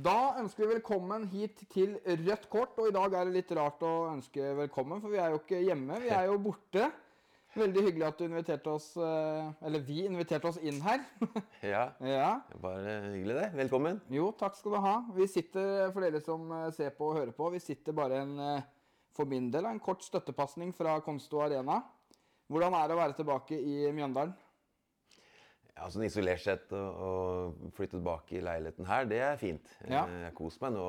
Da ønsker vi velkommen hit til Rødt kort. Og i dag er det litt rart å ønske velkommen, for vi er jo ikke hjemme, vi er jo borte. Veldig hyggelig at du inviterte oss eh, Eller vi inviterte oss inn her. Ja, ja. bare hyggelig det. Velkommen. Jo, takk skal du ha. Vi sitter, for dere som eh, ser på og hører på, vi sitter bare en eh, for min del en kort støttepasning fra Konsto Arena. Hvordan er det å være tilbake i Mjøndalen? Ja, sånn Isolert sett å, flytte tilbake i leiligheten her, det er fint. Ja. Jeg koser meg nå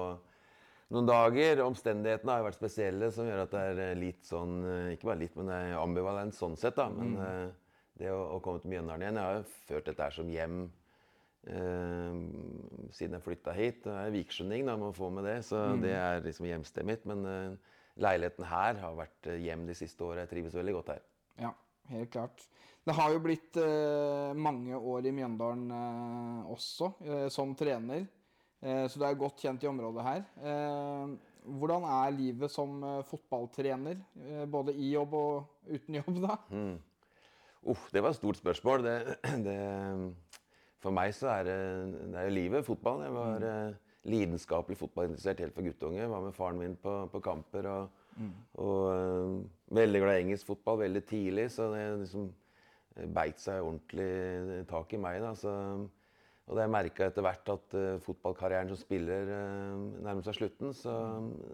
noen dager. Omstendighetene har jo vært spesielle, som gjør at det er litt sånn Ikke bare litt, men det er ambivalent sånn sett, da. Men mm. det å, å komme til Mjøndalen igjen Jeg har jo ført dette her som hjem eh, siden jeg flytta hit. Det er vikskjønning, da, må få med det. Så det er liksom hjemstedet mitt. Men eh, leiligheten her har vært eh, hjem de siste åra. Jeg trives veldig godt her. Ja, helt klart. Det har jo blitt eh, mange år i Mjøndalen eh, også, eh, som trener. Eh, så du er godt kjent i området her. Eh, hvordan er livet som eh, fotballtrener? Både i jobb og uten jobb, da? Uff, det var et stort spørsmål. Det, det, for meg så er det, det er jo livet, fotball. Jeg var eh, lidenskapelig fotballinteressert helt fra guttunge. Var med faren min på, på kamper. Og, og eh, veldig glad i engelsk fotball veldig tidlig, så det liksom beit seg ordentlig tak i meg. da, så... Og da jeg merka etter hvert at uh, fotballkarrieren som spiller uh, nærmer seg slutten, så,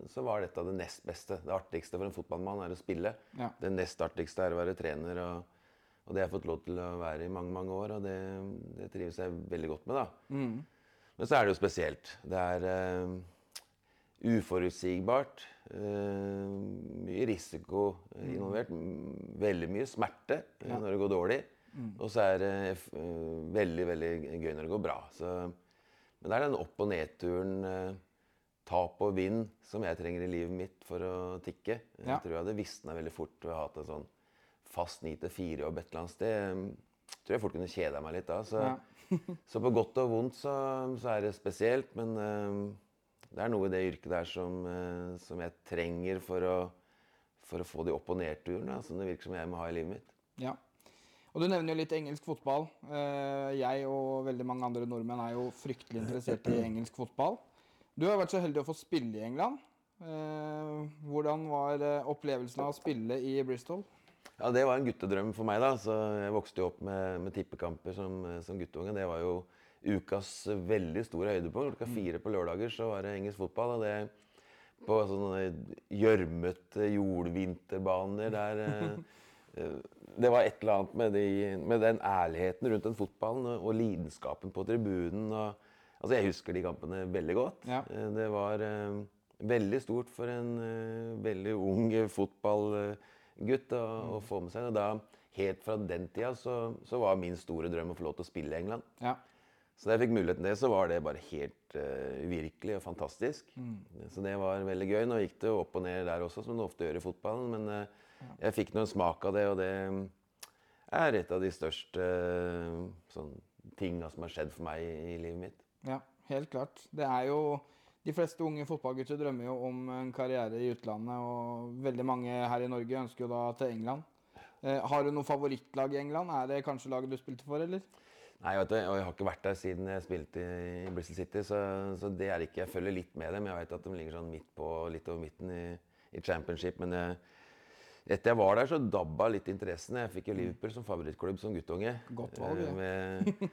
så var dette det nest beste. Det artigste for en fotballmann er å spille. Ja. Det nest artigste er å være trener. Og, og det har jeg fått lov til å være i mange mange år, og det, det trives jeg veldig godt med. da. Men så er det jo spesielt. Det er uh, uforutsigbart. Uh, mye risiko involvert. Veldig mye smerte uh, når det går dårlig. Og så er det uh, veldig veldig gøy når det går bra. Så, men det er den opp- og nedturen, tap og vind, som jeg trenger i livet mitt for å tikke. Jeg tror jeg hadde visna veldig fort ved å ha hatt en sånn fast 9-4-jobb et eller annet sted. Jeg tror jeg fort kunne kjeda meg litt da. Så, så på godt og vondt så, så er det spesielt, men det er noe i det yrket der som, uh, som jeg trenger for å, for å få de opp- og nedturene som det virker som jeg må ha i livet mitt. Ja. Og du nevner jo litt engelsk fotball. Eh, Jeg og veldig mange andre nordmenn er jo fryktelig interessert i engelsk fotball. Du har vært så heldig å få spille i England. Eh, Hvordan var eh, opplevelsen av å spille i Bristol? Ja, det var en guttedrøm for meg. da, så Jeg vokste jo opp med, med tippekamper som, som guttunge. Det var jo ukas veldig store høydepunkt. Klokka fire på lørdager så var det engelsk fotball. og det På sånne gjørmete jordvinterbaner der eh, eh, Det var et eller annet med, de, med den ærligheten rundt den fotballen og, lidenskapen på tribunen. og Altså, Jeg husker de kampene veldig godt. Ja. Eh, Det var veldig stort for en veldig ung fotballgutt å, å få med seg. Og da, helt fra den tida så, så var min store drøm å få lov til å spille i England. Ja. Så da jeg fikk muligheten til det, så var det bare helt uh, uvirkelig og fantastisk. Så det var veldig gøy. Nå gikk det jo opp og ned der også, som det ofte gjør i fotballen. Men eh, jeg fikk nå en smak av det, og det er et av de største uh, sånn, tinga som har skjedd for meg i, i livet mitt. ja, helt klart. Det er jo De fleste unge fotballgutter drømmer jo om en karriere i utlandet, og veldig mange her i Norge ønsker jo da til England. Uh, Har du noe favorittlag i England? Er det kanskje laget du spilte for, eller? Nei, vet og jeg har ikke vært der siden jeg spilte i Bristol City, så, så det er ikke Jeg følger litt med dem. Jeg vet at de ligger sånn midt på, litt over midten i, i championship, men jeg, etter jeg var der, så dabba litt interessen. Jeg fikk jo Liverpool som favorittklubb som guttunge. Godt valg, Eh, ja. med,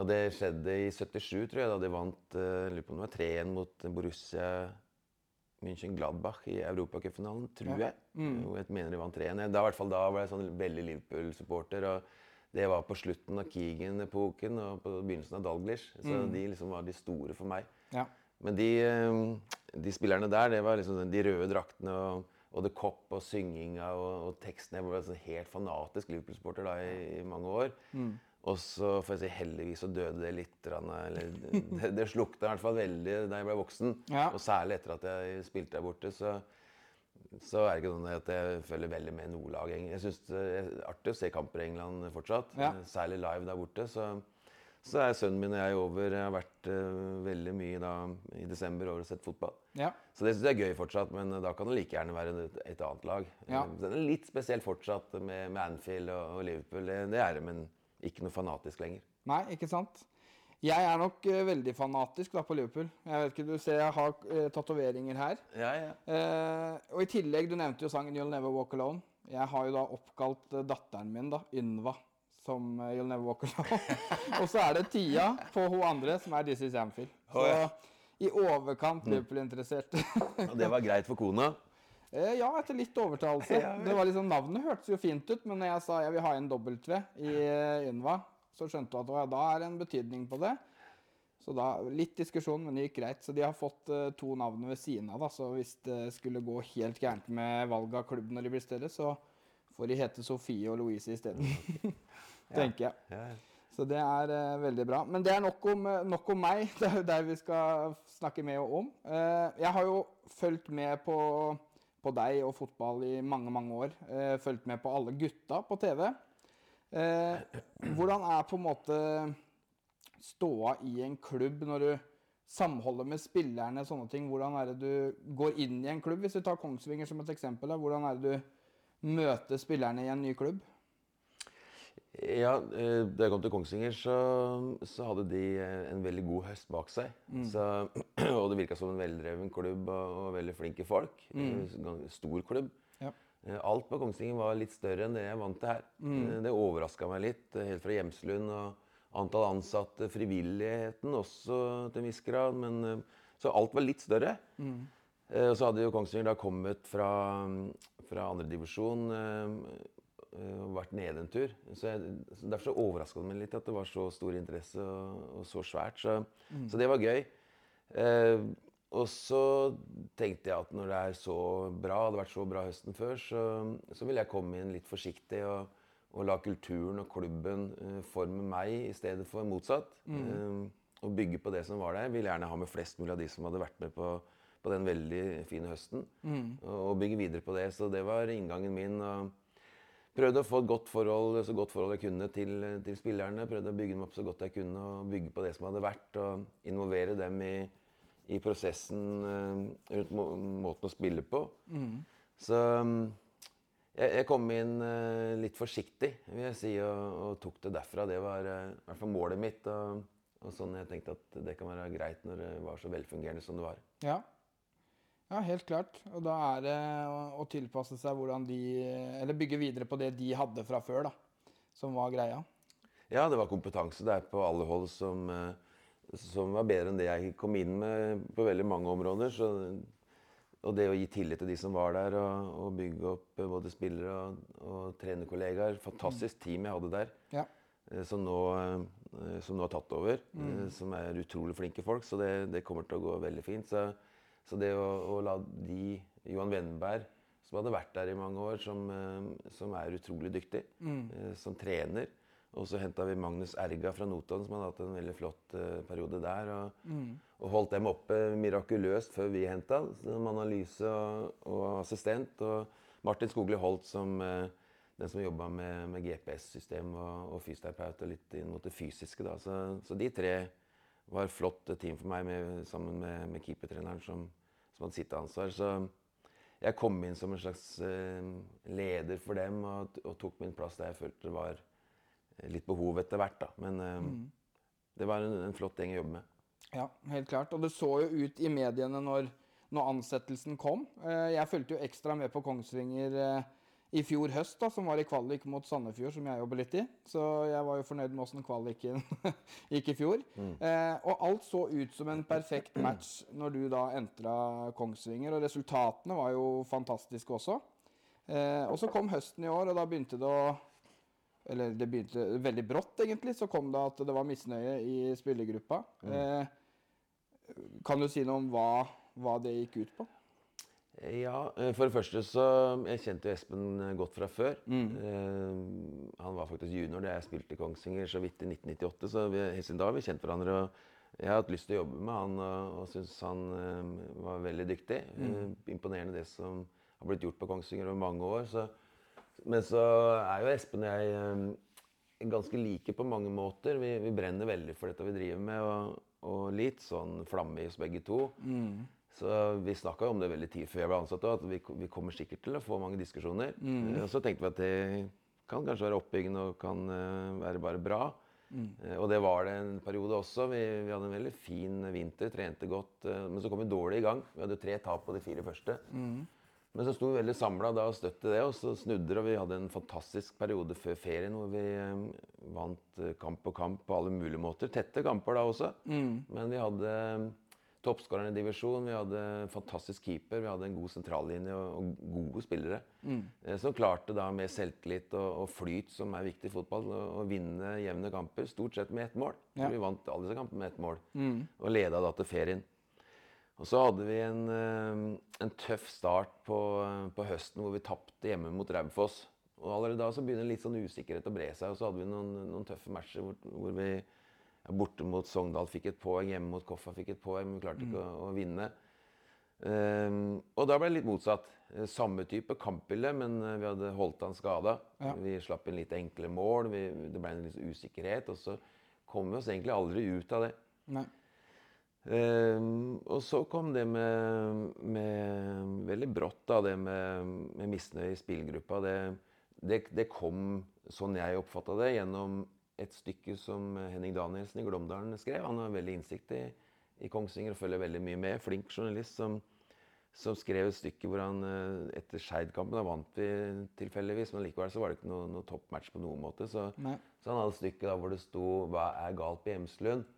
og det skjedde i 77, tror jeg, da de vant eh, jeg lurer på om det var 3-1 mot Borussia München Gladbach i Europacupfinalen, tror Ja. Mm. jeg. Jeg mener de vant 3-1. Da, i hvert fall da var jeg sånn veldig Liverpool-supporter. og Det var på slutten av Keegan-epoken og på begynnelsen av Dalglish. Så Mm. de liksom var de store for meg. Ja. Men de, eh, de spillerne der, det var liksom de røde draktene og, og The Cop og synginga og, og tekstene. Jeg var sånn helt fanatisk Liverpool-sporter da i, i mange år. Mm. Og så får jeg si heldigvis så døde det litt. Eller det, det slukta i hvert fall veldig da jeg ble voksen. Ja. Og særlig etter at jeg spilte der borte. så så er det ikke sånn at jeg følger veldig med Nordlag. Jeg syns det er artig å se kamper i England fortsatt. Ja. eh, Særlig live der borte. Så, så er sønnen min og jeg over. Jeg har vært uh, veldig mye da, i desember over og sett fotball. ja. Så det syns jeg er gøy fortsatt, men da kan det like gjerne være et, et annet lag. Ja. Den er litt spesielt fortsatt med, med Anfield og, og Liverpool. Det, det er det, men ikke noe fanatisk lenger. Nei, ikke sant? Jeg er nok uh, veldig fanatisk da på Liverpool. Jeg vet ikke, Du ser jeg har uh, tatoveringer her. Ja, ja. Uh, og i tillegg, du nevnte jo sangen 'You'll Never Walk Alone'. Jeg har jo da oppkalt datteren min, da, Ynva, som 'You'll Never Walk Alone'. og så er det Tia på hun andre, som er 'This Is Anfield'. Så oh, ja. i overkant Liverpool-interessert. Og det var greit for kona? Ja, etter litt overtalelse. Det var liksom, Navnet hørtes jo fint ut, men når jeg sa jeg vil ha en W i Ynva, så skjønte hun at da er det en betydning på det. Så da, Litt diskusjon, men det gikk greit. Så de har fått uh, to navn ved siden av. da, Så hvis det skulle gå helt gærent med valget av klubb når de blir større, så får de hete Sofie og Louise isteden. Tenker jeg. Ja, ja. Så det er uh, veldig bra. Men det er nok om, eh, nok om meg. Det er jo der vi skal snakke mer om. Uh, jeg har jo fulgt med på, på deg og fotball i mange, mange år. Uh, fulgt med på alle gutta på TV. Eh, hvordan er på en måte ståa i en klubb når du samholder med spillerne, sånne ting? Hvordan er det du går inn i en klubb? Hvis du tar Kongsvinger som et eksempel, da, hvordan er det du møter spillerne i en ny klubb? Ja, eh, Da jeg kom til Kongsvinger, så, så hadde de eh, en veldig god høst bak seg. Så, og det virka som en veldreven klubb og, og veldig flinke folk. Mm. Stor klubb. Eh, Alt på Kongsvinger var litt større enn det jeg er vant til her. Mm. Det overraska meg litt, eh, helt fra Hjemslund. og Antall ansatte, frivilligheten også til en viss grad. Men, eh, så alt var litt større. Mm. Og så hadde jo Kongsvinger da kommet fra, fra andredivisjon og vært nede en tur. Så, jeg, så Derfor så overraska det meg litt at det var så stor interesse og, og så svært. Så, så det var gøy. Og så tenkte jeg at når det er så bra, hadde vært så bra høsten før, så, så ville jeg komme inn litt forsiktig og, og la kulturen og klubben eh, forme meg i stedet for motsatt. Eh, og bygge på det som var der. Jeg vil gjerne ha med flest mulig av de som hadde vært med på, på den veldig fine høsten. Og, og bygge videre på det. Så det var inngangen min. og Prøvde å få et godt forhold, så godt forhold jeg kunne til, til spillerne. Prøvde å bygge dem opp så godt jeg kunne og bygge på det som hadde vært. Og involvere dem i, i prosessen eh, rundt må, måten å spille på. Så mm, jeg, jeg kom inn eh, litt forsiktig, vil jeg si, og, og tok det derfra. Det var eh, i hvert fall målet mitt. Og, og sånn jeg tenkte at det kan være greit når det var så velfungerende som det var. Ja. ja, helt klart. Og da er det å, å tilpasse seg hvordan de Eller bygge videre på det de hadde fra før, da. Som var greia. Ja, det var kompetanse der på alle hold som, eh, som var bedre enn det jeg kom inn med på veldig mange områder. Så, og det å gi tillit til de som var der, og, og bygge opp eh, både spillere og, og trenerkollegaer. Fantastisk team jeg hadde der, Ja. eh, som nå, eh, som nå har tatt over. Mm. Som er utrolig flinke folk, så det, det kommer til å gå veldig fint. Så, så det å, å la de Johan Wenneberg, som hadde vært der i mange år, som, eh, som er utrolig dyktig, mm. som trener. Og så henta vi Magnus Erga fra Notodden, som hadde hatt en veldig flott eh, periode der. Og, og holdt dem oppe mirakuløst før vi henta som analyse og, og assistent. Og Martin Skogli Holt som eh, den som jobba med, med GPS-system og, og fysioterapeut og litt inn mot det fysiske. Da. Så, så de tre var flott team for meg, med, sammen med, med keepertreneren som, som hadde sitt ansvar. Så jeg kom inn som en slags uh, leder for dem og, og tok min plass der jeg følte det var litt behov etter hvert. Da. Men mm. det var en, en flott gjeng å jobbe med. Ja, helt klart. Og det så jo ut i mediene når, når ansettelsen kom. Eh, Jeg fulgte jo ekstra med på Kongsvinger eh, i fjor høst, da, som var i kvalik mot Sandefjord, som jeg jobber litt i. Så jeg var jo fornøyd med åssen kvaliken gikk i fjor. Eh, og alt så ut som en perfekt match når du da entra Kongsvinger, og resultatene var jo fantastiske også. Eh, og så kom høsten i år, og da begynte det å eller det begynte veldig brått, egentlig. Så kom det at det var misnøye i spillergruppa. Eh, kan du si noe om hva, hva det gikk ut på? Ja, eh, for det første så Jeg kjente jo Espen eh, godt fra før. Eh, han var faktisk junior da jeg spilte i Kongsvinger så vidt i 1998. Så vi, helt siden da har vi kjent hverandre. Jeg har hatt lyst til å jobbe med han og, og syns han eh, var veldig dyktig. Eh, imponerende det som har blitt gjort på Kongsvinger over mange år. Så, men så er jo Espen og jeg eh, ganske like på mange måter. Vi, vi brenner veldig for dette vi driver med, og, og litt sånn flamme i oss begge to. Så vi snakka om det veldig tid før jeg ble ansatt òg, at vi, vi kommer sikkert til å få mange diskusjoner. Mm. Og så tenkte vi at det kan kanskje være oppbyggende og kan eh, være bare bra. Mm. Og det var det en periode også. Vi, vi hadde en veldig fin vinter, trente godt. eh, Men så kom vi dårlig i gang. Vi hadde tre tap på de fire første. Men så sto vi veldig samla da og støtte det, og så snudde det. Og vi hadde en fantastisk periode før ferien hvor vi eh, vant eh, kamp på kamp på alle mulige måter. Tette kamper da også. Men vi hadde eh, toppskåreren i divisjon, vi hadde fantastisk keeper, vi hadde en god sentrallinje og, gode spillere. Mm. Som klarte da med selvtillit og, flyt, som er viktig i fotball, å, vinne jevne kamper. Stort sett med ett mål. Ja. Vi vant alle disse kampene med ett mål. Og leda da til ferien. Og så hadde vi en, eh, en tøff start på, på høsten hvor vi tapte hjemme mot Raufoss. Og allerede da så begynner litt sånn usikkerhet å bre seg. Og så hadde vi noen, noen tøffe matcher hvor, hvor vi ja, borte mot Sogndal fikk et poeng, hjemme mot Koffa fikk et poeng, men vi klarte ikke å, å vinne. Um, og da ble det litt motsatt. Eh, Samme type kampbilde, men eh, vi hadde holdt han skada. Ja. Vi slapp inn litt enkle mål, vi, det ble en litt usikkerhet. Og så kom vi oss egentlig aldri ut av det. Nei. Ehm, og så kom det med, med Veldig brått, da, det med, med misnøye i spillgruppa. Det, det, det kom, sånn jeg oppfatta det, gjennom et stykke som Henning Danielsen i Glåmdalen skrev. Han har veldig innsikt i, i Kongsvinger og følger veldig mye med. Flink journalist som, som skrev et stykke hvor han eh, etter Skeid-kampen Da vant vi tilfeldigvis, men likevel så var det ikke noe, noe toppmatch på noen måte. Så, så han hadde et stykke da hvor det sto 'Hva er galt på Hjemslund?'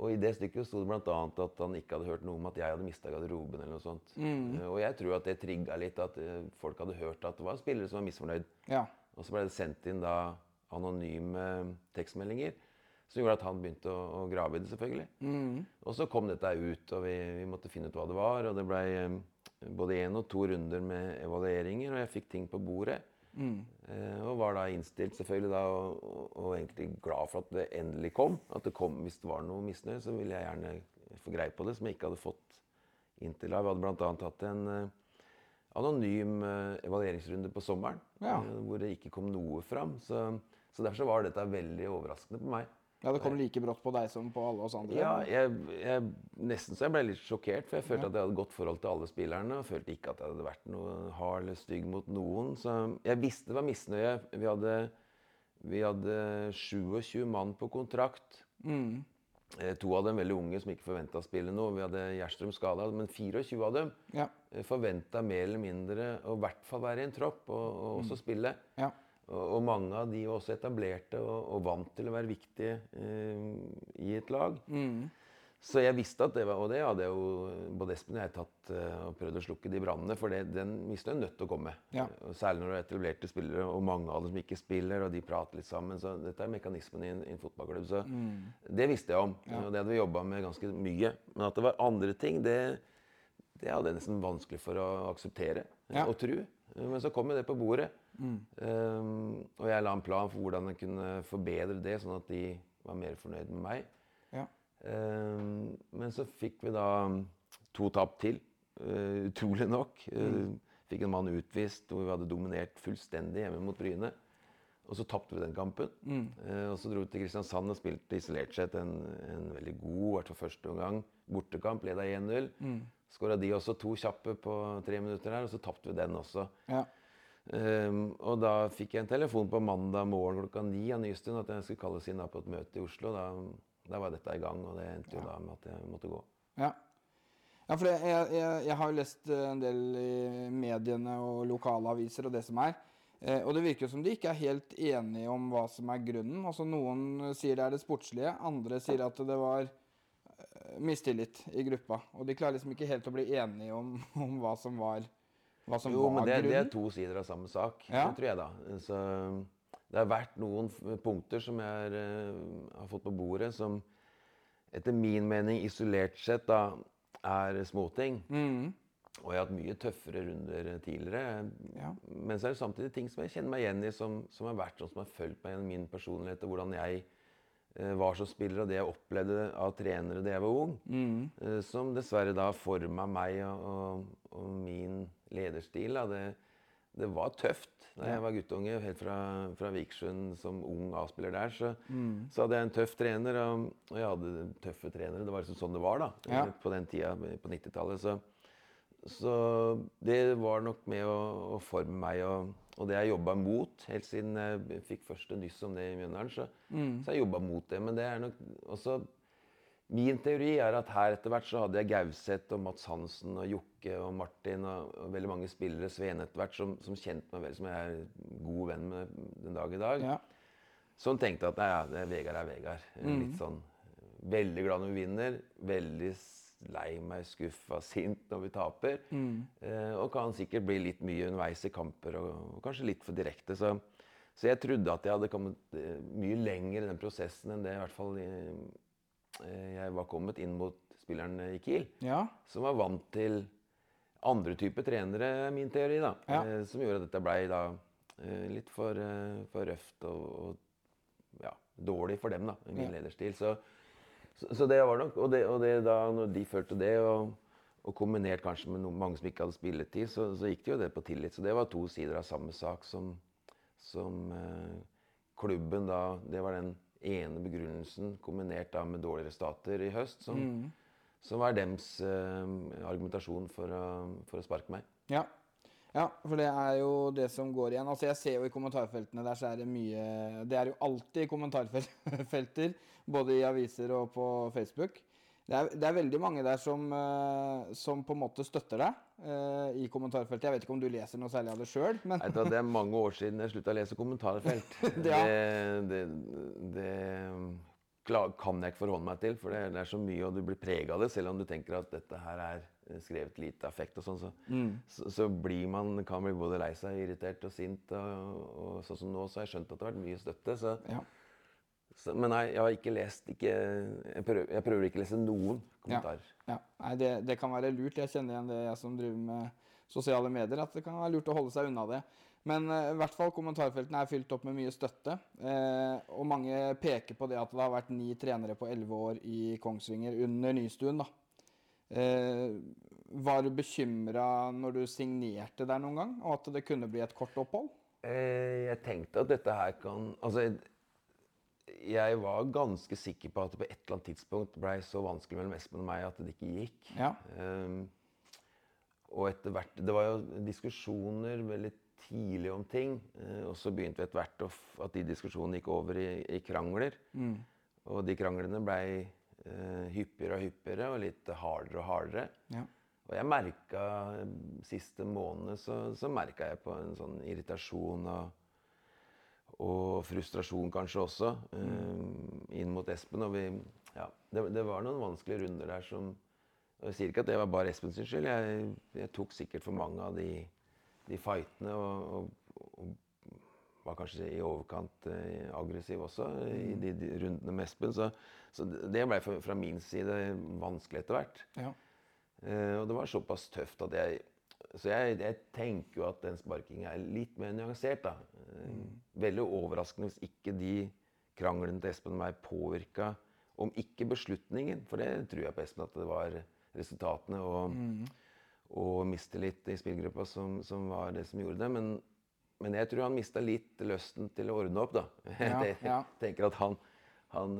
Og i det stykket sto det bl.a. at han ikke hadde hørt noe om at jeg hadde mista garderoben. eller noe sånt. Mm. Og jeg tror at det trigga litt, at eh, folk hadde hørt at det var spillere som var misfornøyd. Ja. Og så ble det sendt inn da anonyme tekstmeldinger. Som gjorde at han begynte å, å grave i det, selvfølgelig. Og så kom dette ut, og vi, vi måtte finne ut hva det var. Og det ble eh, både én og to runder med evalueringer, og jeg fikk ting på bordet. Eh, og var da innstilt selvfølgelig da, og, og, og egentlig glad for at det endelig kom. At det kom, Hvis det var noe misnøye, så ville jeg gjerne få greie på det, som jeg ikke hadde fått inntil da. Vi hadde bl.a. hatt en uh, anonym uh, evalueringsrunde på sommeren, Ja. uh, hvor det ikke kom noe fram. Så, så derfor så var dette veldig overraskende på meg. Ja, det kom like brått på deg som på alle oss andre. Ja, jeg, jeg, nesten så jeg ble litt sjokkert, for jeg følte at jeg hadde godt forhold til alle spillerne. Og følte ikke at jeg hadde vært noe hard eller stygg mot noen. Så jeg visste det var misnøye. Vi hadde, vi hadde 27 mann på kontrakt. Mm. To av dem veldig unge som ikke forventa å spille noe. Vi hadde Gjerstrøm skada, men 24 av dem Ja. forventa mer eller mindre å i hvert fall være i en tropp og, og også spille. Ja. Og, mange av de var også etablerte og, og vant til å være viktige eh, i et lag. Så jeg visste at det var Og det hadde jeg jo både Espen og jeg tatt eh, og prøvd å slukke de brannene, for det, den misnøyen en nødt til å komme. Ja. Særlig når det er etablerte spillere, og mange av dem som ikke spiller, og de prater litt sammen. Så dette er mekanismen i en, i en fotballklubb. Så det visste jeg om, og det hadde vi jobba med ganske mye. Men at det var andre ting, det, det hadde jeg nesten vanskelig for å akseptere Ja. og tro. Men så kom jo det på bordet. Um, og jeg la en plan for hvordan jeg kunne forbedre det, sånn at de var mer fornøyd med meg. Ja. Um, men så fikk vi da to tap til, uh, utrolig nok. Uh, fikk en mann utvist hvor vi hadde dominert fullstendig hjemme mot Bryne. Og så tapte vi den kampen. Uh, og så dro vi til Kristiansand og spilte isolert sett en, en veldig god, i hvert fall første omgang, bortekamp. Leda 1-0. Mm. Skåra de også to kjappe på tre minutter her, og så tapte vi den også. Ja. Um, og da fikk jeg en telefon på mandag morgen klokka ni av Nystuen at jeg skulle kalles inn på et møte i Oslo. Da, da var dette i gang, og det endte jo da med at jeg måtte gå. Ja. ja for jeg, jeg, jeg, jeg har jo lest eh, en del i mediene og lokale aviser og det som er. Eh, og det virker jo som de ikke er helt enige om hva som er grunnen. Altså Noen sier det er det sportslige, andre sier at det var eh, mistillit i gruppa. Og de klarer liksom ikke helt å bli enige om, om hva som var, hva som Jo, var men det, det er to sider av samme sak, Ja. tror jeg da. Så det har vært noen punkter som jeg er, eh, har fått på bordet, som etter min mening isolert sett da er småting. Mm. Og jeg har hatt mye tøffere runder tidligere. Ja. Men så er det samtidig ting som jeg kjenner meg igjen i, som, som har vært sånn som har fulgt meg gjennom min personlighet, og hvordan jeg eh, var som spiller, og det jeg opplevde av trenere da jeg var ung. eh, som dessverre da forma meg og, og, og min lederstil. Da. Det, det var tøft da jeg var guttunge, helt fra, fra Vikersund som ung A-spiller der. Så, så hadde jeg en tøff trener, og, og jeg hadde tøffe trenere. Det var liksom sånn det var da, Ja. på den tida på 90-tallet. Så, så det var nok med å, å forme meg og, og det jeg jobba mot helt siden jeg fikk første nyss om det i Mjøndalen. Så, så jeg jobba mot det. Men det er nok også Min teori er at her etter hvert så hadde jeg Gauseth og Mats Hansen og Jokke og Martin og, og veldig mange spillere, Sveen etter hvert, som, som kjente meg vel, som jeg er god venn med den dag i dag. Ja. Som tenkte at nei, ja, det er Vegard er Vegard. Litt sånn Veldig glad når vi vinner. Veldig lei meg, skuffa, sint når vi taper. Eh, og kan sikkert bli litt mye underveis i kamper, og, og kanskje litt for direkte. Så, så jeg trodde at jeg hadde kommet eh, mye lenger i den prosessen enn det i hvert fall jeg var kommet inn mot spilleren i Kiel Ja. som var vant til andre typer trenere, er min teori, da. Ja. Eh, som gjorde at dette blei da eh, litt for, eh, for røft og, og ja, dårlig for dem, da, i min Ja. lederstil. Så, så, så det var nok Og det, og det da når de følte det, og, og kombinert kanskje med noen, mange som ikke hadde spilletid, så, så gikk det jo det på tillit. Så det var to sider av samme sak som, som eh, klubben da Det var den ene begrunnelsen kombinert da med dårligere stater i høst, som, som var dems eh, argumentasjon for å, for å sparke meg. Ja. ja, for det er jo det som går igjen. Altså Jeg ser jo i kommentarfeltene der så er det mye Det er jo alltid kommentarfelter, både i aviser og på Facebook. Det er, det er veldig mange der som, eh, som på en måte støtter deg eh, i kommentarfeltet. Jeg vet ikke om du leser noe særlig av det sjøl, men Det er mange år siden jeg slutta å lese kommentarfelt. Ja. Det, det, det kan jeg ikke forholde meg til, for det, er så mye, og du blir prega av det. Selv om du tenker at dette her er skrevet lite affekt og sånn, så, så, så blir man, kan bli både lei seg, irritert og sint. Og, og sånn som nå, så har jeg skjønt at det har vært mye støtte. Så, ja. Så, men nei, jeg har ikke lest ikke, jeg, prøver, jeg prøver ikke å lese noen kommentarer. Ja, nei, det, det kan være lurt. Jeg kjenner igjen det, jeg som driver med sosiale medier, at det kan være lurt å holde seg unna det. Men eh, i hvert fall kommentarfeltene er fylt opp med mye støtte. Eh, og mange peker på det at det har vært ni trenere på elleve år i Kongsvinger under Nystuen. da. Eh, var du bekymra når du signerte der noen gang, og at det kunne bli et kort opphold? Eh, jeg tenkte at dette her kan Altså, jeg- var ganske sikker på at det på et eller annet tidspunkt blei så vanskelig mellom Espen og meg at det ikke gikk. Ja. Um, og etter hvert Det var jo diskusjoner veldig tidlig om ting. Uh, og så begynte vi etter hvert at de diskusjonene gikk over i, i krangler. Og de kranglene blei uh, hyppigere og hyppigere og litt hardere og hardere. Ja. Og jeg merka siste måned så, så merka jeg på en sånn irritasjon og, og frustrasjon kanskje også eh, inn mot Espen. Og vi, ja, det, det var noen vanskelige runder der som og Jeg sier ikke at det var bare Espen sin skyld. Jeg, jeg tok sikkert for mange av de, de fightene og, og, og var kanskje i overkant eh, aggressiv også i de, de rundene med Espen. Så, så det ble fra, fra min side vanskelig etter hvert. Ja. Eh, og det var såpass tøft at jeg Så jeg, jeg tenker jo at den sparkingen er litt mer nyansert, da. Mm. Veldig overraskende hvis ikke de kranglene til Espen og meg påvirka om ikke beslutningen, for det tror jeg på Espen at det var resultatene og, og mistillit i spillgruppa som, som var det som gjorde det. Men, men jeg tror han mista litt lysten til å ordne opp, da. Ja, Jeg ja. tenker at han, han,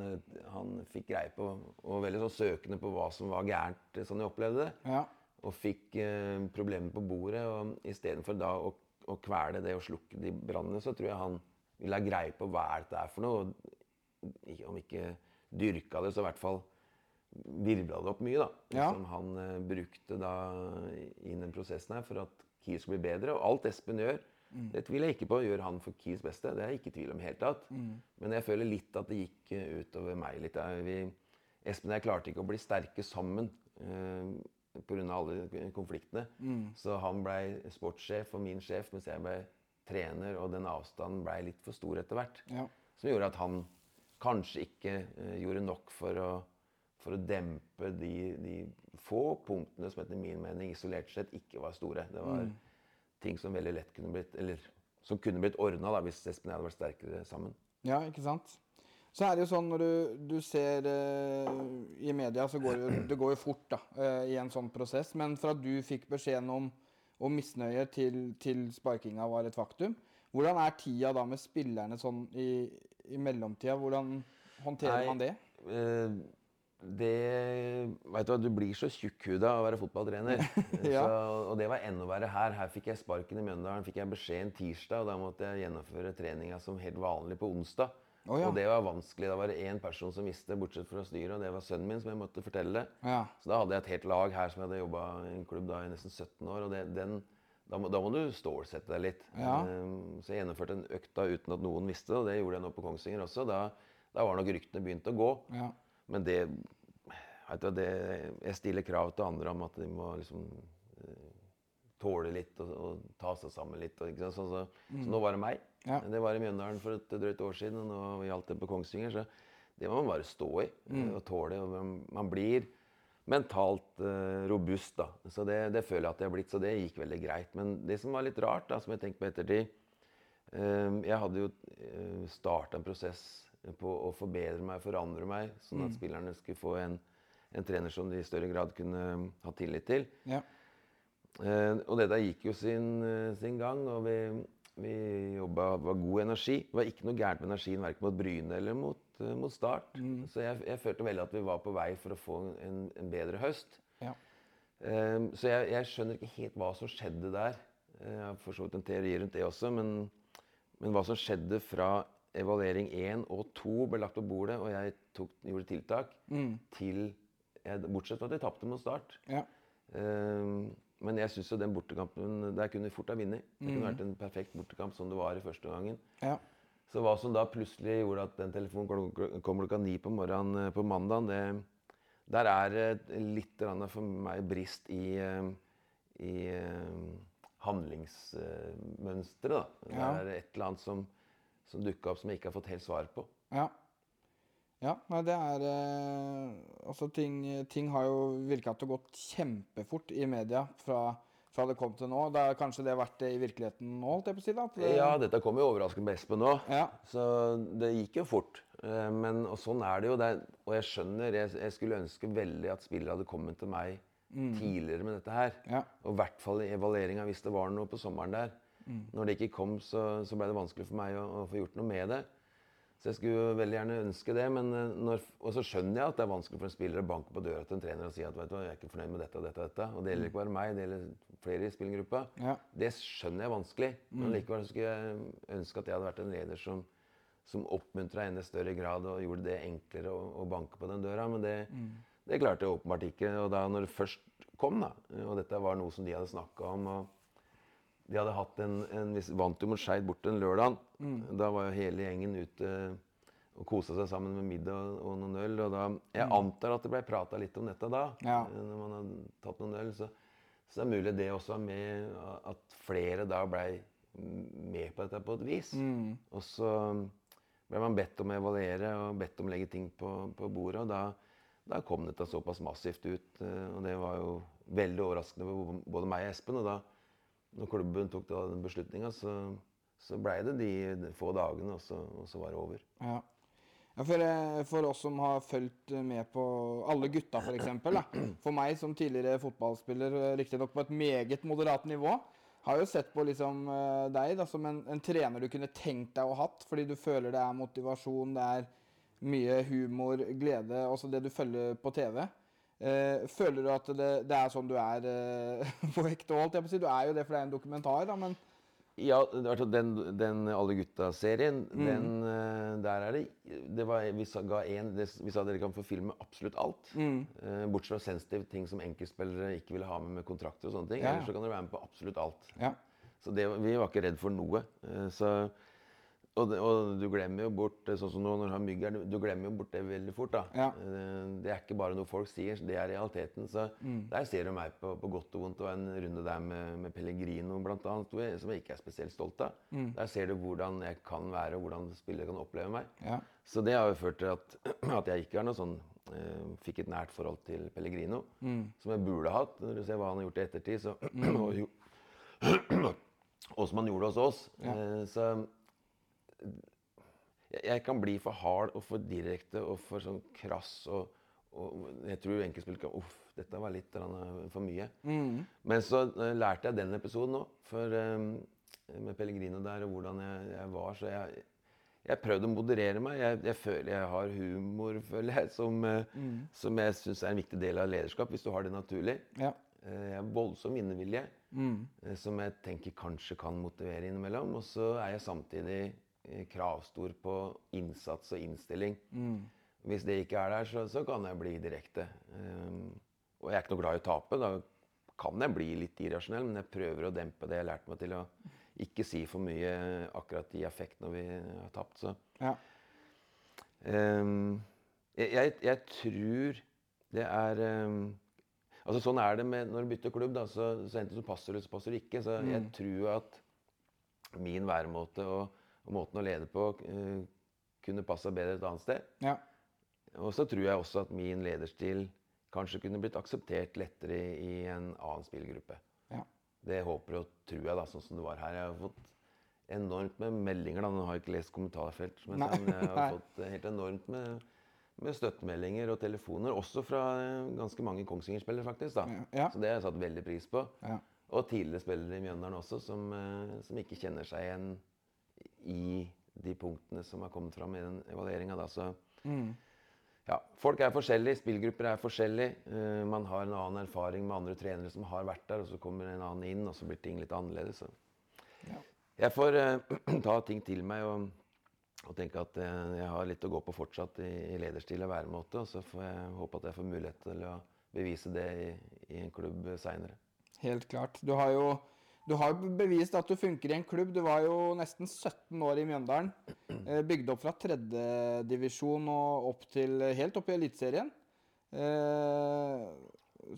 han fikk greie på, og veldig sånn søkende på hva som var gærent, sånn jeg opplevde det. Ja. Og fikk eh, problemer på bordet. Og istedenfor da å, å kvele det og slukke de brannene, så tror jeg han ville ha greie på hva det dette er for noe. Og om ikke dyrka det, så i hvert fall virvla det opp mye, da. Ja. Som han eh, brukte da i den prosessen her for at Kiel skulle bli bedre. Og alt Espen gjør, det tviler jeg ikke på, gjør han for Kiels beste. Det er jeg ikke i tvil om helt tatt. Mm. Men jeg føler litt at det gikk eh, utover meg litt. Vi, Espen og jeg klarte ikke å bli sterke sammen eh, pga. alle konfliktene. Så han blei sportssjef og min sjef, mens jeg blei trener, og den avstanden blei litt for stor etter hvert. Ja. Som gjorde at han kanskje ikke uh, gjorde nok for å, for å dempe de, de få punktene som etter min mening isolert sett ikke var store. Det var ting som veldig lett kunne blitt Eller som kunne blitt ordna hvis Espen og jeg hadde vært sterkere sammen. Ja, ikke sant? Så er det jo sånn når du, du ser eh, i media, så går det det går jo fort da, eh, i en sånn prosess. Men fra du fikk beskjeden om, om misnøye til, til sparkinga var et faktum, hvordan er tida da med spillerne sånn i, i mellomtida? Hvordan håndterer Nei, man det? Eh, Det Vet du hva, du blir så tjukkhuda av å være fotballtrener. Ja. så, og det var enda verre her. Her fikk jeg sparken i Mjøndalen. Fikk jeg beskjed en tirsdag, og da måtte jeg gjennomføre treninga som helt vanlig på onsdag. Å, ja. Og det var vanskelig. Da var det én person som visste, bortsett fra styret, og det var sønnen min, som jeg måtte fortelle. Ja. Så da hadde jeg et helt lag her som jeg hadde jobba i en klubb da i nesten 17 år. og det, den, da, må, da må du stålsette deg litt. Ja. Ehm, så jeg gjennomførte en økt da uten at noen visste det, og det gjorde jeg nå på Kongsvinger også. Da, da var nok ryktene begynt å gå. Ja. Men det, du, det Jeg stiller krav til andre om at de må liksom eh, tåle litt og, og ta seg sammen litt. Og, sant? Så, så, så nå var det meg. Ja. Det var i Mjøndalen for et drøyt år siden, og nå gjaldt det på Kongsvinger. Så det må man bare stå i mm. og tåle. Og man, blir mentalt uh, robust, da. Så det, det føler jeg at jeg har blitt, så det gikk veldig greit. Men det som var litt rart, da, som jeg tenkte på ettertid eh, Jeg hadde jo starta en prosess på å forbedre meg, forandre meg, sånn at spillerne skulle få en, en trener som de i større grad kunne ha tillit til. Ja. Uh, og dette gikk jo sin, eh, sin gang, og vi, vi jobba var god energi. Det var ikke noe gærent med energien verken mot Bryne eller mot, uh, mot Start. Så jeg, jeg følte veldig at vi var på vei for å få en, en bedre høst. Ja. Um, så jeg, jeg skjønner ikke helt hva som skjedde der. Eh, Jeg har for så vidt en teori rundt det også, men, men hva som skjedde fra evaluering 1 og 2 ble lagt på bordet, og jeg tok, gjorde tiltak, til jeg, Bortsett fra at jeg tapte mot Start. Ja. Ehm, men jeg syns jo den bortekampen Der kunne vi fort ha vunnet. Det kunne vært en perfekt bortekamp som det var i første gangen. Ja. Så hva som da plutselig gjorde at den telefonen kom- klokka ni på morgenen eh, på mandag, det, der er det litt for meg brist i, eh, i eh, handlingsmønsteret. da. Det Ja. er et eller annet som, som dukka opp som jeg ikke har fått helt svar på. Ja. Ja, nei, det er eh, Altså, ting, ting har jo virka til å gått kjempefort i media fra, fra det kom til nå. Det har kanskje det vært det i virkeligheten nå, holdt jeg på å si? da? Det, Ja, dette kom jo overraskende på Espen nå. Ja. Så det gikk jo fort. Eh, Men, og sånn er det jo. Det er, og jeg skjønner, jeg, jeg skulle ønske veldig at spillere hadde kommet til meg tidligere med dette her. Ja. Og i hvert fall i evalueringa hvis det var noe på sommeren der. Når det ikke kom, så, så ble det vanskelig for meg å, å få gjort noe med det. Så jeg skulle veldig gjerne ønske det. Men eh, når, og så skjønner jeg at det er vanskelig for en spiller å banke på døra til en trener og si at vet du, jeg er ikke fornøyd med dette og dette og dette. Og det gjelder ikke bare meg, det gjelder flere i spillergruppa. Ja. Det skjønner jeg vanskelig. Men likevel skulle jeg ønske at jeg hadde vært en leder som, som oppmuntra i enda større grad og gjorde det enklere å, å banke på den døra. Men det, det klarte jeg åpenbart ikke. Og da når det først kom, da, og dette var noe som de hadde snakka om og De hadde hatt en, en vant jo mot Skeid bort en lørdag. Da var jo hele gjengen ute og kosa seg sammen med middag og noen øl. Og da, jeg antar at det ble prata litt om dette da, Ja. når man hadde tatt noen øl. Så, så det er mulig det også var med at flere da blei med på dette på et vis. Og så ble man bedt om å evaluere og bedt om å legge ting på, på bordet. Og da, da kom dette såpass massivt ut. eh, Og det var jo veldig overraskende for både meg og Espen. Og da når klubben tok da den beslutninga, så, så blei det de få dagene, og så, og så var det over. Ja. Ja, for, eh, for oss som har fulgt med på alle gutta, f.eks. For meg som tidligere fotballspiller, eh, riktignok på et meget moderat nivå, har jo sett på liksom eh, deg da, som en, en trener du kunne tenkt deg å ha hatt, fordi du føler det er motivasjon, det er mye humor, glede, også det du følger på TV. Eh, føler du at det, det er sånn du er uh, på ekte, Alt, jeg si? Du er jo det, for det er en dokumentar, da, men Ja, den, den Alle gutta-serien, den uh, Der er det, det var, Vi sa, ga en, det, vi sa dere kan få filme absolutt alt. Eh, bortsett fra sensitive ting som enkeltspillere ikke ville ha med med kontrakter og sånne ting. Ja. Ellers så kan dere være med på absolutt alt. ja. Så det, vi var ikke redd for noe. Så, og, det, og du glemmer jo bort sånn som nå når du har mygg her, du, glemmer jo bort det veldig fort. da. Ja. Eh, Det er ikke bare noe folk sier, det er realiteten. Så der ser du meg på, på godt og vondt. Og en runde der med, med Pellegrino blant annet, som jeg ikke er spesielt stolt av. Der ser du hvordan jeg kan være, og hvordan spillere kan oppleve meg. Ja. Så det har jo ført til at, at jeg ikke har noe sånn eh, Fikk et nært forhold til Pellegrino. Som jeg burde hatt. Når du ser hva han har gjort i ettertid, så og, jo, og som han gjorde hos oss. Eh, så jeg, kan bli for hard og for direkte og for sånn krass. Og, og jeg tror enkeltspillere kan Uff, dette var litt for mye. Men så eh, lærte jeg den episoden òg. For eh, med Pellegrino der og hvordan jeg, jeg var. Så jeg, jeg har prøvd å moderere meg. Jeg, jeg føler jeg har humor, føler jeg, som, mm. som jeg syns er en viktig del av lederskap, hvis du har det naturlig. Ja. Eh, Jeg har voldsom innevilje, eh, som jeg tenker kanskje kan motivere innimellom. Og så er jeg samtidig eh, kravstor på innsats og innstilling. Hvis det ikke er der, så, så kan jeg bli direkte. Um, og jeg er ikke noe glad i å tape. Da kan jeg bli litt irrasjonell, men jeg prøver å dempe det. Jeg har lært meg til å ikke si for mye akkurat i effekt når vi har tapt. Så Ja. Um, jeg, jeg, jeg tror det er um, Altså Sånn er det med når du bytter klubb. da, så, så Enten så passer det, så passer du ikke. Så jeg tror at min væremåte og, og måten å lede på eh, kunne passa bedre et annet sted. Ja. Og så tror jeg også at min lederstil kanskje kunne blitt akseptert lettere i, en annen spillgruppe. Ja. Det håper og tror jeg, da, sånn som det var her. Jeg har fått enormt med meldinger. da, Nå har jeg ikke lest kommentarfelt, men jeg har fått eh, helt enormt med, med støttemeldinger og telefoner. Også fra eh, ganske mange Kongsvinger-spillere, faktisk. da. Ja. Så det har jeg satt veldig pris på. Ja. Og tidligere spillere i Mjøndalen også, som, som ikke kjenner seg igjen i de punktene som har kommet fram i den evalueringa. Mm. Ja, Folk er forskjellige, spillgrupper er forskjellige. Eh, man har en annen erfaring med andre trenere som har vært der, og så kommer en annen inn, og så blir ting litt annerledes. Ja. Jeg får uh, ta ting til meg og, og tenke at uh, jeg har litt å gå på fortsatt i, i lederstil og væremåte. Og så får jeg håpe at jeg får mulighet til å bevise det i, i en klubb seinere. Helt klart. Du har jo du har jo bevist at du funker i en klubb. Du var jo nesten 17 år i Mjøndalen. Eh, Bygd opp fra tredjedivisjon og opp til helt opp i Eliteserien. Eh,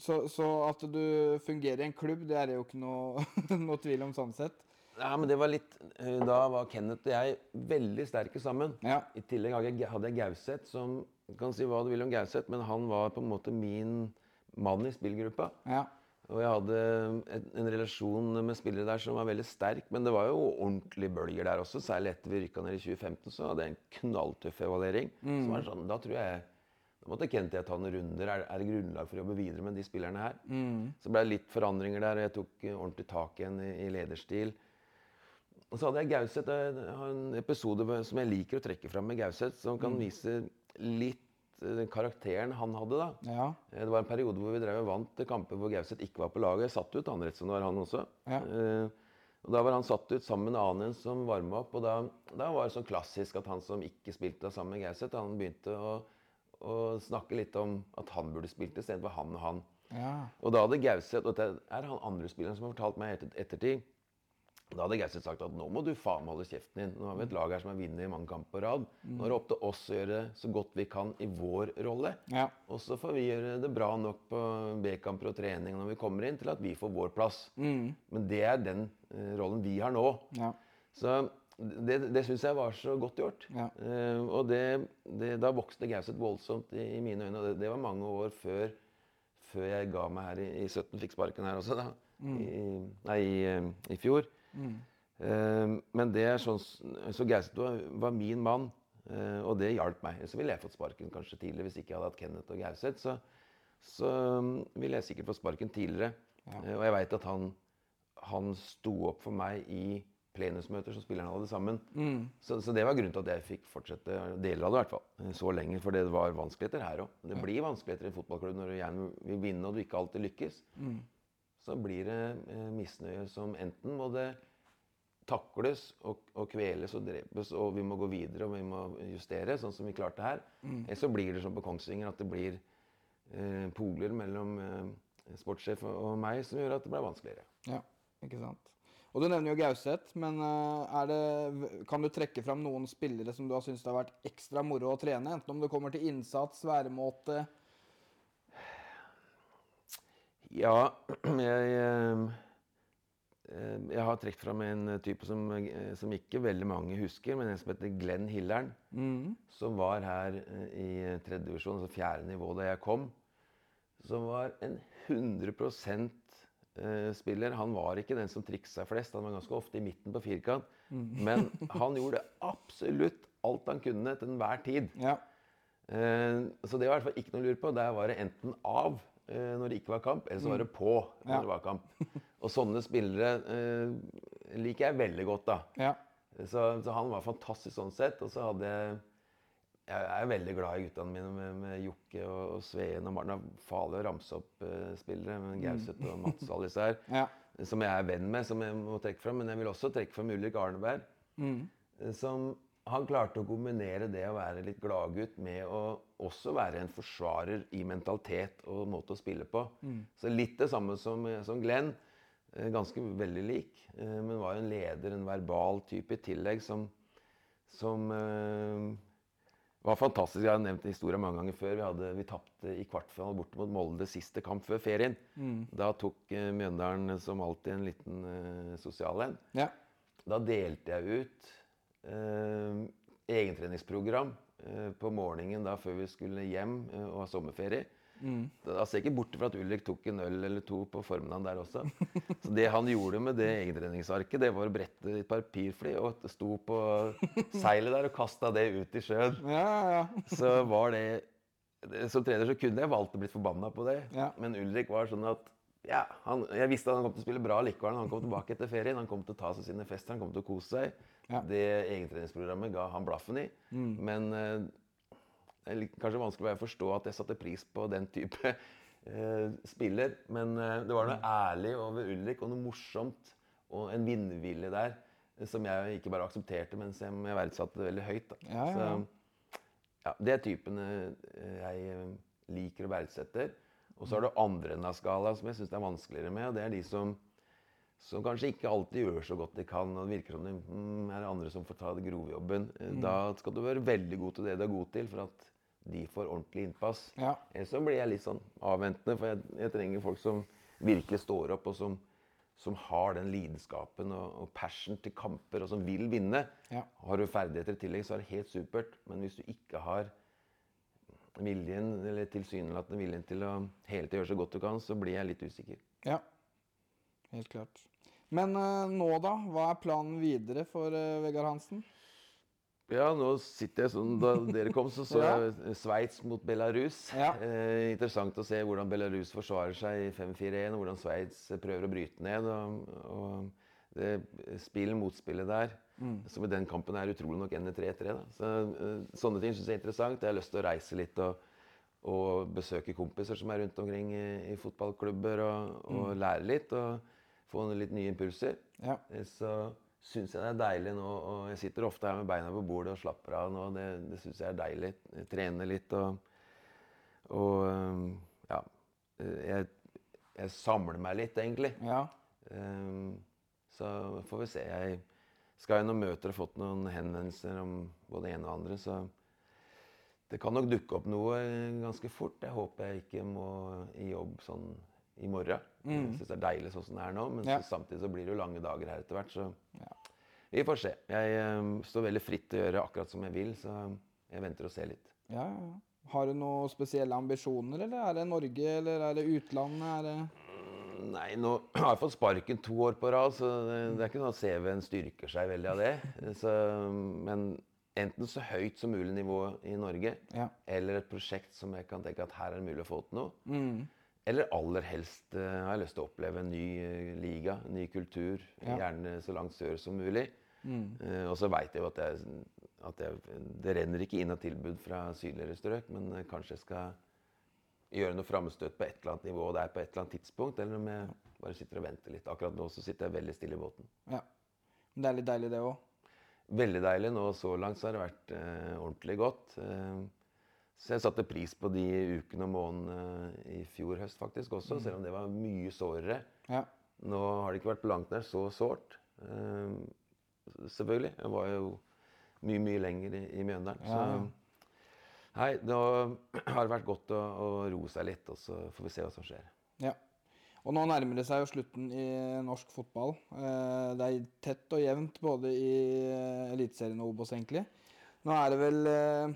Så, så at du fungerer i en klubb, det er det jo ikke noe, noe tvil om sånn sett. Ja, men det var litt eh, Da var Kenneth og jeg veldig sterke sammen. Ja. I tillegg hadde jeg, Gauseth, som kan si hva du vil om Gauseth, men han var på en måte min mann i spillgruppa. Ja. Og jeg hadde en, en relasjon med spillere der som var veldig sterk, men det var jo ordentlige bølger der også. Særlig etter vi rykka ned i 2015, så hadde jeg en knalltøff evaluering. Så var sånn, da tror jeg Da måtte Kent jeg ta noen runder. Er, er det grunnlag for å jobbe videre med de spillerne her? Så ble det litt forandringer der, og jeg tok eh, ordentlig tak igjen i, i lederstil. Og så hadde jeg Gauseth. Jeg har en episode som jeg liker å trekke fram med Gauseth, som kan vise litt den karakteren han hadde. da. Ja. Eh, Det var en periode hvor vi drev og vant kamper hvor Gauseth ikke var på laget. Satt ut han rett som det var han også. Ja. Eh, og Da var han satt ut sammen med en annen som varma opp. og da, da var det sånn klassisk at han som ikke spilte sammen med Gauseth, han begynte å, å snakke litt om at han burde spilt istedenfor han og han. Ja. Og da hadde Gauseth Og det er han andre spilleren som har fortalt meg etter, ettertid. Da hadde Gauseth sagt at nå må du faen meg holde kjeften din. Nå har vi et lag her som har vunnet mange kamper på rad. Nå er det opp til oss å gjøre så godt vi kan i vår rolle. Ja. Og så får vi gjøre det bra nok på B-kamper og trening når vi kommer inn, til at vi får vår plass. Men det er den eh, rollen vi har nå. Ja. Så det, det syns jeg var så godt gjort. Ja. Uh, og det, det, da vokste Gauseth voldsomt i, i mine øyne. Og det, det var mange år før, før jeg ga meg her i, i 17, fikk sparken her også, da. I, nei, i, eh, i fjor. Eh, men det er sånn Så Gaustad var, min mann, uh, og det hjalp meg. Så ville jeg fått sparken kanskje tidligere hvis ikke jeg hadde hatt Kenneth og Gauseth. Så, så mm, ville jeg sikkert fått sparken tidligere. Eh, og jeg veit at han, han sto opp for meg i plenumsmøter som spillerne hadde sammen. Så, så det var grunnen til at jeg fikk fortsette deler av det, i hvert fall. Så lenge. For det var vanskeligheter her òg. Det blir vanskeligheter i en fotballklubb når du gjerne vil vinne og du ikke alltid lykkes. Så blir det eh, misnøye som enten må det takles og, og kveles og drepes, og vi må gå videre og vi må justere, sånn som vi klarte her. Eller så blir det som på Kongsvinger, at det blir eh, poler mellom eh, sportssjef og, meg som gjør at det ble vanskeligere. Ja, ikke sant. Og Du nevner jo Gauseth, men eh, det, kan du trekke fram noen spillere som du har syntes det har vært ekstra moro å trene? Enten om det kommer til innsats, væremåte Ja, jeg eh, eh, Jeg har trukket fram en type som, eh, som ikke veldig mange husker, men en som heter Glenn Hillern. Som var her i tredje divisjon, altså fjerde nivå, da jeg kom. Som var en 100 eh, spiller. Han var ikke den som triksa flest. Han var ganske ofte i midten på firkant. Men han gjorde absolutt alt han kunne til enhver tid. Ja. Så det var i hvert fall ikke noe å lure på. Der var det enten av når det ikke var kamp, eller så var det på når Ja. det var kamp. Og sånne spillere eh, liker jeg veldig godt, da. ja. Så, så han var fantastisk sånn sett. Og så hadde jeg Jeg er veldig glad i guttene mine med, med Jokke og, og Sveen og Martin. Det er farlig å ramse opp eh, spillere, men Gauseth og Mats og alle disse her. Ja. Som jeg er venn med, som jeg må trekke fram. Men jeg vil også trekke fram Ulrik Arneberg. Mm. Som han klarte å kombinere det å være litt gladgutt med å også være en forsvarer i mentalitet og måte å spille på. Så litt det samme som, som Glenn. eh, Ganske veldig lik, eh, men var jo en leder, en verbal type i tillegg, som, som øh, var fantastisk. Jeg har nevnt historien mange ganger før. Vi, hadde, vi tapte i kvartfinalen borte mot Molde siste kamp før ferien. Da tok Mjøndalen som alltid en liten øh, sosial en. Ja. Da delte jeg ut egentreningsprogram eh, på morgenen da før vi skulle hjem eh, og ha sommerferie. Da ser jeg ikke bort fra at Ulrik tok en øl eller to på formiddagen der også. Så det han gjorde med det egentreningsarket, det var å brette et papirfly og sto på seilet der og kasta det ut i sjøen. Ja, ja, ja. Så var det Som trener så kunne jeg valgt å bli forbanna på det, Ja. men Ulrik var sånn at ja, han, Jeg visste at han kom til å spille bra likevel. Han kom tilbake etter ferien. Han kom til å ta seg sine fester, han kom til å kose seg. Ja. Det egentreningsprogrammet ga han blaffen i. Men eh, det er kanskje vanskelig å forstå at jeg satte pris på den type eh, spiller. Men eh, det var noe ærlig over Ulrik, og noe morsomt og en vinnervilje der eh, som jeg ikke bare aksepterte, men som jeg verdsatte veldig høyt. Ja, ja. Så, ja, det er typen eh, jeg eh, liker og verdsetter. Og så har du andre enden av skalaen som jeg syns er vanskeligere med. og Det er de som, som kanskje ikke alltid gjør så godt de kan. og Det virker som det mm, er andre som får ta det grovjobben. Mm. Da skal du være veldig god til det du er god til, for at de får ordentlig innpass. Ja. Ellers så blir jeg litt sånn avventende, for jeg, jeg trenger folk som virkelig står opp, og som, som har den lidenskapen og, og passion til kamper, og som vil vinne. Ja. Har du ferdigheter i tillegg, så er det helt supert. Men hvis du ikke har viljen, eller tilsynelatende viljen til å hele tiden gjøre så godt du kan, så blir jeg litt usikker. ja. Helt klart. Men uh, nå, da? Hva er planen videre for uh, Vegard Hansen? Ja, nå sitter jeg sånn Da dere kom, så så Ja. jeg Sveits mot Belarus. Ja. Eh, interessant å se hvordan Belarus forsvarer seg i 5-4-1, og hvordan Sveits prøver å bryte ned. Og, og spill motspillet der, som i den kampen er utrolig nok ender 3-3. da. Så, eh, sånne ting syns jeg er interessant. Jeg har lyst til å reise litt og, og besøke kompiser som er rundt omkring i, i fotballklubber, og, og lære litt. og få litt nye impulser. Ja. Eh, Så syns jeg det er deilig nå. Og jeg sitter ofte her med beina på bordet og slapper av nå. Det, det syns jeg er deilig. Jeg trener litt og, og ja. eh, Jeg, jeg samler meg litt, egentlig. Ja. Ehm, så får vi se. Jeg skal gjennom møter og fått noen henvendelser om både det ene og andre, så det kan nok dukke opp noe ganske fort. Jeg håper jeg ikke må i jobb sånn i morgen. Jeg syns det er deilig sånn som det er nå, men Ja. så, samtidig så blir det jo lange dager her etter hvert, så vi får se. Jeg ehm, står veldig fritt til å gjøre akkurat som jeg vil, så jeg venter og ser litt. ja, ja. ja. Har du noen spesielle ambisjoner, eller er det Norge, eller er det utlandet? Er det Nei, nå har jeg fått sparken to år på rad, så det, det er ikke noe at CV-en styrker seg veldig av det. Så, men enten så høyt som mulig nivå i Norge, Ja. eller et prosjekt som jeg kan tenke at her er det mulig å få til noe. Mm. Eller aller helst uh, har jeg lyst til å oppleve en ny uh, liga, en ny kultur. Ja. Gjerne så langt sør som mulig. Mm. Uh, og så veit jeg jo at, jeg, at jeg, det renner ikke inn av tilbud fra sydligere strøk, men kanskje jeg skal gjøre noe framstøt på et eller annet nivå der på et eller annet tidspunkt. Eller om jeg bare sitter og venter litt. Akkurat nå så sitter jeg veldig stille i båten. ja. Men det er litt deilig, det òg. Veldig deilig. Nå så langt så har det vært eh, ordentlig godt. Eh, så jeg satte pris på de ukene og månedene i fjor høst faktisk også, selv om det var mye sårere. Ja. Nå har det ikke vært på langt nær så sårt. Eh, selvfølgelig. Jeg var jo mye, mye lenger i, i Mjøndalen. Ja. Så nei, nå har det vært godt å, å roe seg litt, og så får vi se hva som skjer. ja. Og nå nærmer det seg jo slutten i norsk fotball. Eh, Det er tett og jevnt både i Eliteserien og Obos, egentlig. Nå er det vel eh,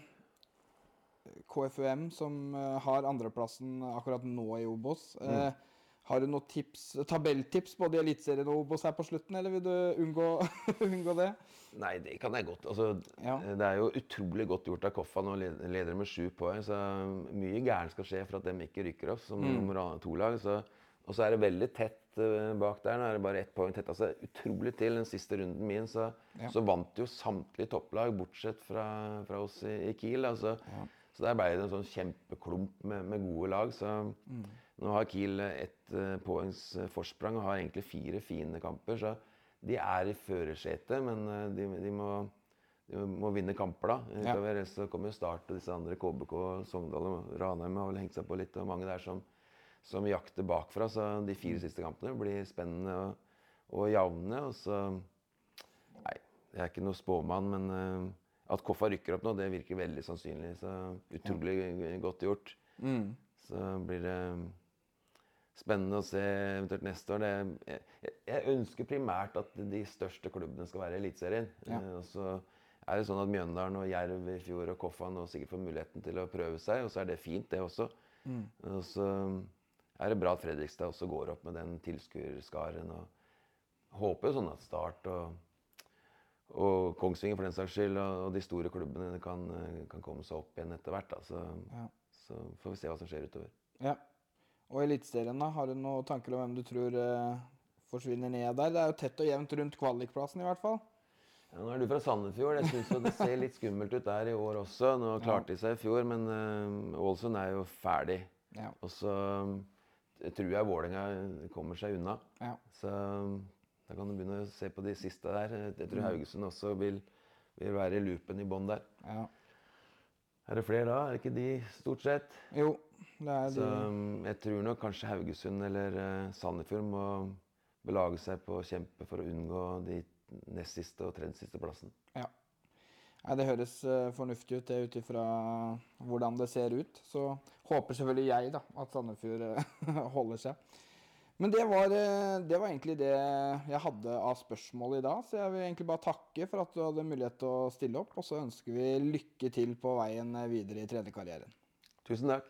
KFUM som eh, har andreplassen akkurat nå i Obos. Eh, Har du noen tips, tabelltips både i Eliteserien og Obos her på slutten, eller vil du unngå, unngå det? Nei, det kan jeg godt. Altså, Ja. Det er jo utrolig godt gjort av Koffa nå, ledere leder med sju poeng. Så mye gærent skal skje for at de ikke rykker opp som Mm. nummer to-lag. Og så er det veldig tett eh, bak der. Nå er det bare ett poeng tett. Altså, utrolig til den siste runden min, så, Ja. så vant jo samtlige topplag, bortsett fra, fra oss i, i Kiel. Altså. Så der ble det en sånn kjempeklump med, med gode lag. Så nå har Kiel ett uh, poengs eh, forsprang og har egentlig fire fine kamper. Så de er i førersetet, men eh, de, de, må, de må vinne kamper, da. Ja. Utover ellers så kommer Start og disse andre, KBK, Sogndal og Ranheim har vel hengt seg på litt. Og mange der som, som jakter bakfra. Så de fire siste kampene blir spennende og, og jevne. Og så Nei, jeg er ikke noe spåmann, men eh, at Koffa rykker opp nå, det virker veldig sannsynlig. Så utrolig godt gjort. Mm. Så blir det spennende å se eventuelt neste år. Det, jeg, jeg ønsker primært at de største klubbene skal være i Eliteserien. Ja. Eh, og så er det sånn at Mjøndalen og Jerv i fjor og Koffa nå sikkert får muligheten til å prøve seg, og så er det fint, det også. Mm. Og så er det bra at Fredrikstad også går opp med den tilskuerskaren. Og håper jo sånn at Start og, og Kongsvinger for den saks skyld og, de store klubbene kan, kan komme seg opp igjen etter hvert. Da. Så, Ja. så får vi se hva som skjer utover. ja. Og Eliteserien? Har du noen tanker om hvem du tror eh, forsvinner ned der? Det er jo tett og jevnt rundt kvalikplassen, i hvert fall. Ja, nå er du fra Sandefjord. Jeg synes Det ser litt skummelt ut der i år også. Nå klarte de seg i fjor, men uh, Ålesund er jo ferdig. Ja. Og så eh, tror jeg Vålerenga kommer seg unna. Ja. Så um, da kan du begynne å se på de siste der. Jeg tror Haugesund også vil, vil være i loopen i bånn der. ja. Er det flere da? Er det ikke de, stort sett? Jo, Så um, jeg tror nok kanskje Haugesund eller uh, Sandefjord må belage seg på å kjempe for å unngå de nest siste og tredje siste plassen. Ja. Nei, det høres eh, fornuftig ut, det ut ifra hvordan det ser ut. Så håper selvfølgelig jeg da, at Sandefjord eh, holder seg. Men det var, eh, det var egentlig det jeg hadde av spørsmål i dag. Så jeg vil egentlig bare takke for at du hadde mulighet til å stille opp. Og så ønsker vi lykke til på veien videre i trenerkarrieren. Tusen takk.